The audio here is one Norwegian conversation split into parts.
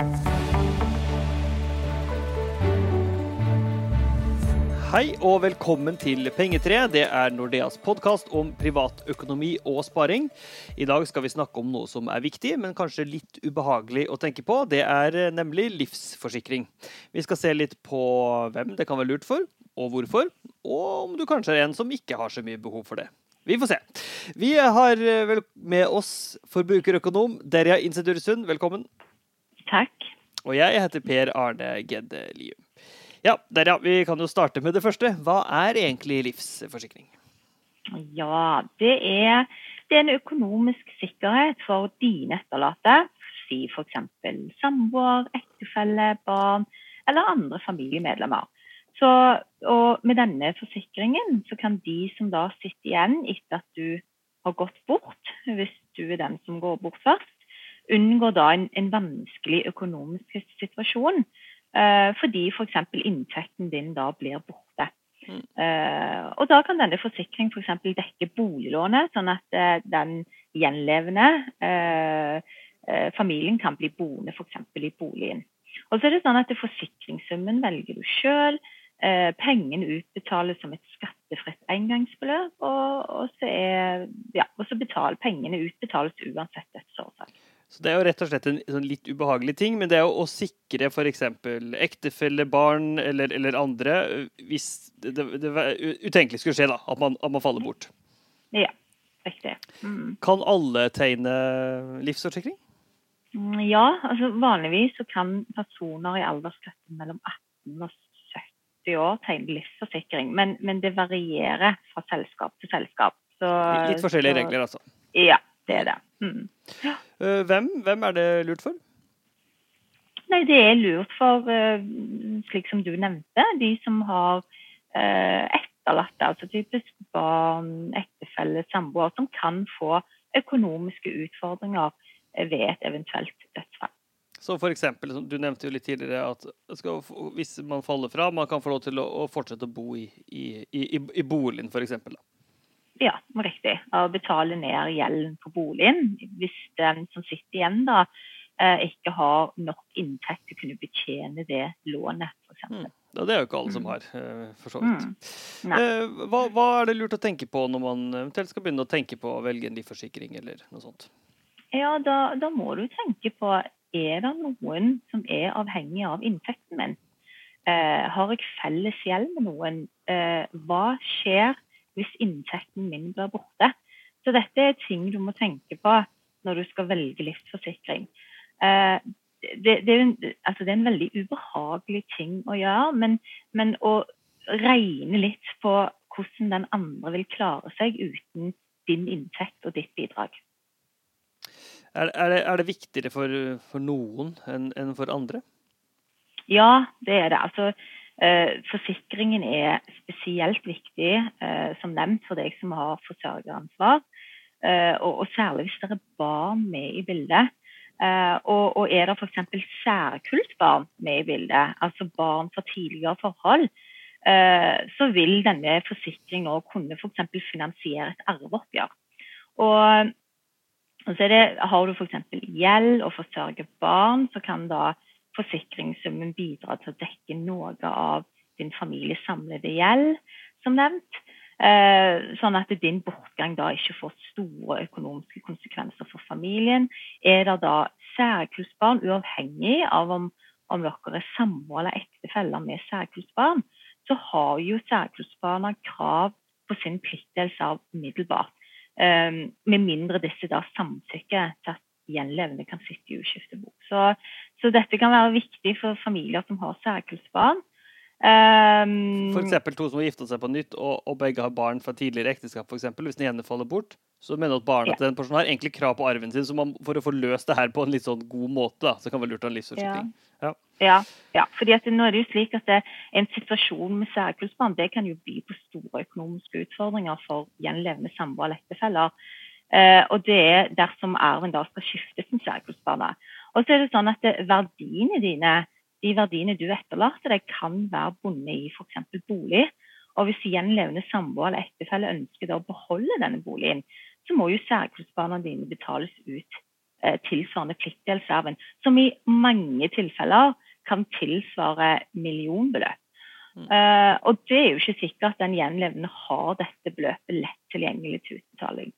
Hei og velkommen til Pengetre. Det er Nordeas podkast om privatøkonomi og sparing. I dag skal vi snakke om noe som er viktig, men kanskje litt ubehagelig å tenke på. Det er eh, nemlig livsforsikring. Vi skal se litt på hvem det kan være lurt for, og hvorfor. Og om du kanskje er en som ikke har så mye behov for det. Vi får se. Vi har eh, med oss forbrukerøkonom Derja Insedursund. Velkommen. Takk. Og jeg heter Per Arne Gedde Lium. Ja, der ja, Vi kan jo starte med det første. Hva er egentlig livsforsikring? Ja, det er, det er en økonomisk sikkerhet for dine etterlatte. Si f.eks. samboer, ektefelle, barn eller andre familiemedlemmer. Så, og med denne forsikringen så kan de som da sitter igjen etter at du har gått bort, hvis du er den som går bort først, unngå da en, en vanskelig økonomisk situasjon Eh, fordi f.eks. For inntekten din da blir borte. Mm. Uh, og Da kan denne forsikringen f.eks. For dekke boliglånet, sånn at uh, den gjenlevende uh, familien kan bli boende f.eks. i boligen. Og så er det sånn at Forsikringssummen velger du sjøl. pengene utbetales som et skattefritt engangsbeløp. Og, og, så, er, ja, og så betal, pengene utbetales uansett dødsårsak. Så Det er jo rett og slett en sånn litt ubehagelig ting, men det er jo å sikre f.eks. ektefelle, barn eller, eller, andre hvis det, det, det utenkelig skulle skje, da, at man, at man faller bort. Ja, riktig. Mm. Kan alle tegne livsforsikring? Mm, ja, altså vanligvis så kan personer i aldersgruppen mellom 18 og 70 år tegne livsforsikring, men, men det varierer fra selskap til selskap. Så, litt forskjellige så, regler, altså? Ja, det er det. Mm. Eh, hvem, hvem, er det lurt for? Nei, Det er lurt for, eh, slik som du nevnte, de som har eh, etterlatte. Altså typisk barn, ektefelle, samboer, som kan få økonomiske utfordringer ved et eventuelt dødsfall. Så for eksempel, Du nevnte jo litt tidligere at skal, hvis man faller fra, man kan få lov til å, å fortsette å bo i, i, i, i boligen f.eks. Ja, riktig. Å betale ned gjelden på boligen. Hvis den som sitter igjen da, eh, ikke har nok inntekt til å kunne betjene det lånet, f.eks. Mm. Ja, det er jo ikke alle som mm. har, eh, for så vidt. Mm. Eh, hva, hva, er det lurt å tenke på når man eventuelt skal begynne å tenke på å velge en livforsikring eller noe sånt? Ja, da, da må du tenke på er det noen som er avhengig av inntekten min. Eh, har jeg felles gjeld med noen? Eh, hva skjer hvis inntekten min blir borte. Så dette er ting du må tenke på når du skal velge livsforsikring. Eh, det, det, er en, altså det, er en, veldig ubehagelig ting å gjøre, men, men, å regne litt på hvordan den andre vil klare seg uten din inntekt og ditt bidrag. Er, er, det, er det, viktigere for, for noen enn, en for andre? Ja, det er det. Altså, forsikringen er spesielt viktig, eh, som nevnt, for deg som har forsørgeransvar. Eh, og, særlig hvis det er barn med i bildet. Og, er det f.eks. særkullsbarn med i bildet, altså barn fra tidligere forhold, så vil denne forsikringen òg kunne f.eks. finansiere et arveoppgjør. Og, og så det, har du f.eks. gjeld og forsørger barn, så kan da forsikringssummen bidra til å dekke noe av din families samlede gjeld, som nevnt. Eh, sånn at din bortgang da ikke får store økonomiske konsekvenser for familien. Er det da særkullsbarn, uavhengig av om, om dere er samboere eller ektefeller med særkullsbarn, så har jo særkullsbarna krav på sin pliktdelse av umiddelbart. Um, med mindre disse da samtykker til at gjenlevende kan sitte i uskiftebok. Så, så, dette kan være viktig for familier som har særkullsbarn. Um, F.eks. to som har gifta seg på nytt, og, og, begge har barn fra tidligere ekteskap. For eksempel. Hvis den ene faller bort, så mener at barna ja. til den personen har egentlig krav på arven sin. Så man, for å få løst det her på en litt sånn god måte, da, så kan det være lurt å ha en livsforsikring. Ja. Ja. ja, fordi at nå er det jo slik at det, en situasjon med særkullsbarn det kan jo by på store økonomiske utfordringer for gjenlevende samboere eller ektefeller. Eh, og det er dersom arven da skal skiftes som særkullsbarnet. Og så er det sånn at det, verdiene dine, de verdiene du etterlater deg, kan være bundet i f.eks. bolig. Og hvis gjenlevende samboer eller ektefelle ønsker å beholde denne boligen, så må jo særkullsbarna dine betales ut eh, tilsvarende pliktdelsarven, som i mange tilfeller kan tilsvare millionbeløp. Uh, og det er jo ikke sikkert at den gjenlevende har dette beløpet lett tilgjengelig til utbetaling.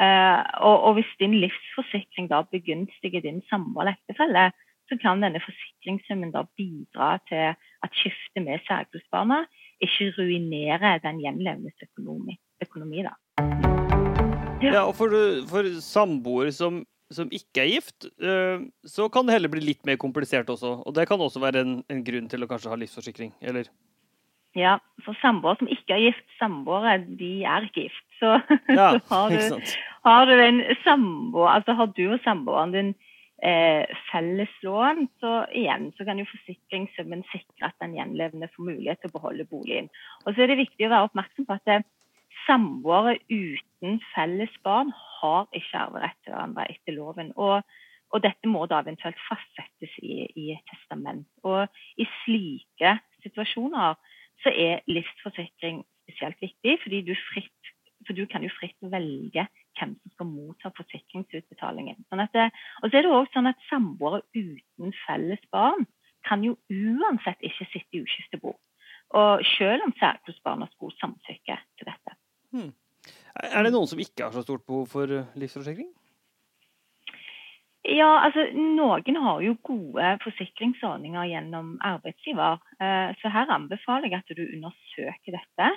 Uh, og, og, hvis din livsforsikring da begunstiger din samboer ektefelle, så kan denne forsikringssummen da bidra til at skiftet med særkullsbarna ikke ruinerer den gjenlevendes økonomi. økonomi da. Ja, og for, for samboere som, som, ikke er gift, uh, så kan det heller bli litt mer komplisert også. Og det kan også være en, en grunn til å kanskje ha livsforsikring, eller? Ja, for samboere som ikke er gift, samboere de er ikke gift. Så, ja, så har, du, har, du, en samboer, altså har du og samboeren din eh, felles lån, så igjen så kan jo forsikringssummen sikre at den gjenlevende får mulighet til å beholde boligen. Og så er det viktig å være oppmerksom på at samboere uten felles barn har ikke arverett til hverandre etter loven. Og, og, dette må da eventuelt fastsettes i, i testament. Og i slike situasjoner så er livsforsikring spesielt viktig, fordi du, fritt, for du kan jo fritt velge hvem som skal motta forsikringsutbetalingen. Sånn det, og så er det også sånn at Samboere uten felles barn kan jo uansett ikke sitte i uskiftebo. Og selv om særkullsbarna skulle samtykke til dette. Hmm. Er det noen som ikke har så stort behov for eh, livsforsikring? Ja, altså Noen har jo gode forsikringsordninger gjennom arbeidsgiver. Eh, så her anbefaler jeg at du undersøker dette.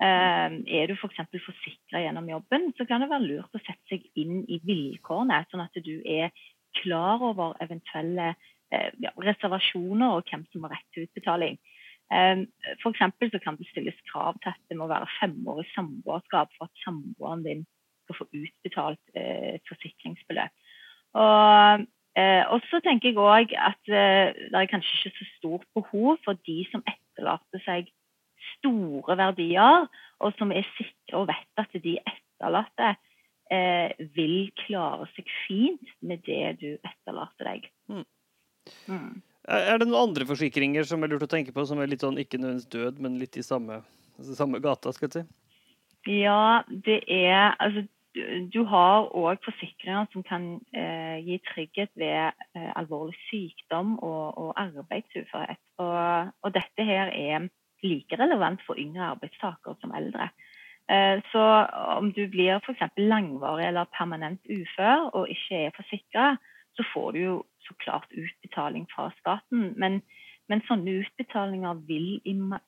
Eh, er du f.eks. For forsikra gjennom jobben, så kan det være lurt å sette seg inn i vilkårene, sånn at du er klar over eventuelle ja, reservasjoner og hvem som har rett til utbetaling. For så kan det stilles krav til at det må være femårig samboerskap for at samboeren din skal få utbetalt et eh, forsikringsbeløp. Og, eh, og så tenker jeg òg at eh, det er kanskje ikke så stort behov for de som etterlater seg store verdier, og som er sikre og vet at de etterlatte eh, vil klare seg fint med det du etterlater deg. Mm. Mm. Er det noen andre forsikringer som er lurt å tenke på, som er litt sånn ikke nødvendigvis død, men litt i samme, altså samme gata, skal jeg si? Ja, det er Altså, du, har òg forsikringer som kan eh, gi trygghet ved eh, alvorlig sykdom og, og arbeidsuførhet. Og, og, dette her er like relevant for yngre arbeidstakere som eldre. Eh, så om du blir f.eks. langvarig eller permanent ufør og ikke er forsikra, så får du jo så klart utbetaling fra staten. Men, men sånne utbetalinger vil,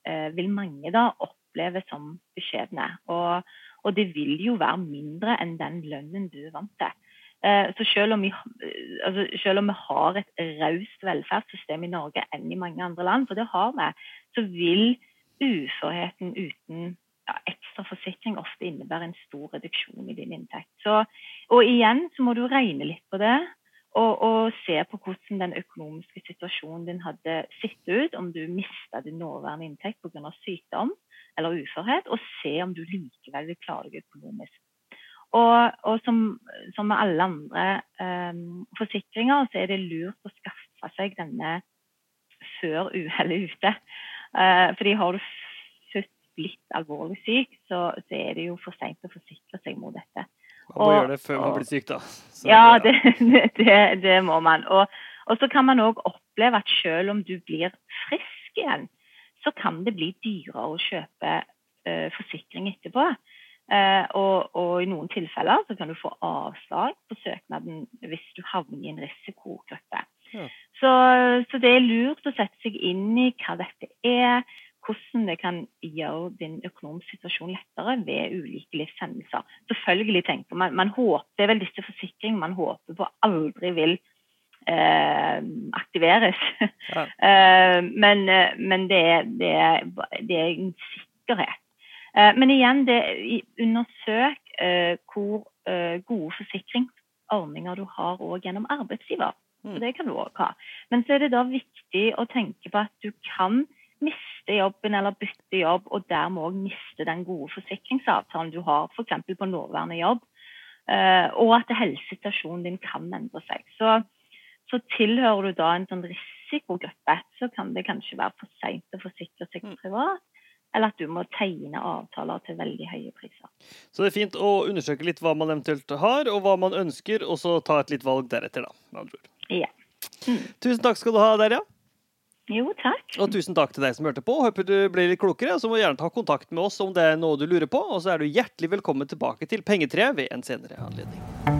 eh, vil, mange da oppleve som beskjedne. Og, og, det vil jo være mindre enn den lønnen du er vant til. Eh, så selv om, vi, altså selv om vi har et raust velferdssystem i Norge enn i mange andre land, for det har vi, så vil uførheten uten ja, ekstra forsikring ofte innebære en stor reduksjon i din inntekt. Så, og igjen så må du regne litt på det. Og, og, se på hvordan den økonomiske situasjonen din hadde sett ut om du mista din nåværende inntekt pga. sykdom eller uførhet, og se om du likevel vil klare deg økonomisk. Og, og som, som, med alle andre um, forsikringer, så er det lurt å skaffe seg denne før uhellet er ute. Uh, fordi har du først blitt alvorlig syk, så, så er det jo for seint å forsikre seg mot dette. Man må og, gjøre det før man blir syk, da. Så, ja, det, det, det, må man. Og, og så kan man òg oppleve at selv om du blir frisk igjen, så kan det bli dyrere å kjøpe uh, forsikring etterpå. Uh, og, og, i noen tilfeller så kan du få avslag på søknaden hvis du havner i en risikogruppe. Ja. Så, så, det er lurt å sette seg inn i hva dette er, hvordan det kan gjøre din økonomiske situasjon lettere ved ulike livshendelser. Selvfølgelig tenker man, man håper, Det er vel disse forsikringene man håper på aldri vil eh, aktiveres. Ja. eh, men, eh, men det, er, det, er, det, er, en sikkerhet. Eh, men igjen, det, undersøk eh, hvor eh, gode forsikringsordninger du har òg gjennom arbeidsgiver. Mm. Det kan du òg ha. Men så er det da viktig å tenke på at du kan miste jobben eller bytte jobb, og dermed òg miste den gode forsikringsavtalen du har f.eks. på nåværende jobb, og at helsesituasjonen din kan endre seg. Så, så, tilhører du da en sånn risikogruppe, så kan det kanskje være for seint å forsikre seg mm. privat. eller at du må tegne avtaler til veldig høye priser. Så det er fint å undersøke litt hva man eventuelt har, og hva man ønsker, og så ta et litt valg deretter, da. Med andre ord. Ja. Tusen takk skal du ha, Derja. Jo, takk. Og tusen takk til deg som hørte på. Håper du blir litt klokere. Så må du gjerne ta kontakt med oss om det er noe du lurer på. Og så er du hjertelig velkommen tilbake til Pengetreet ved en senere anledning.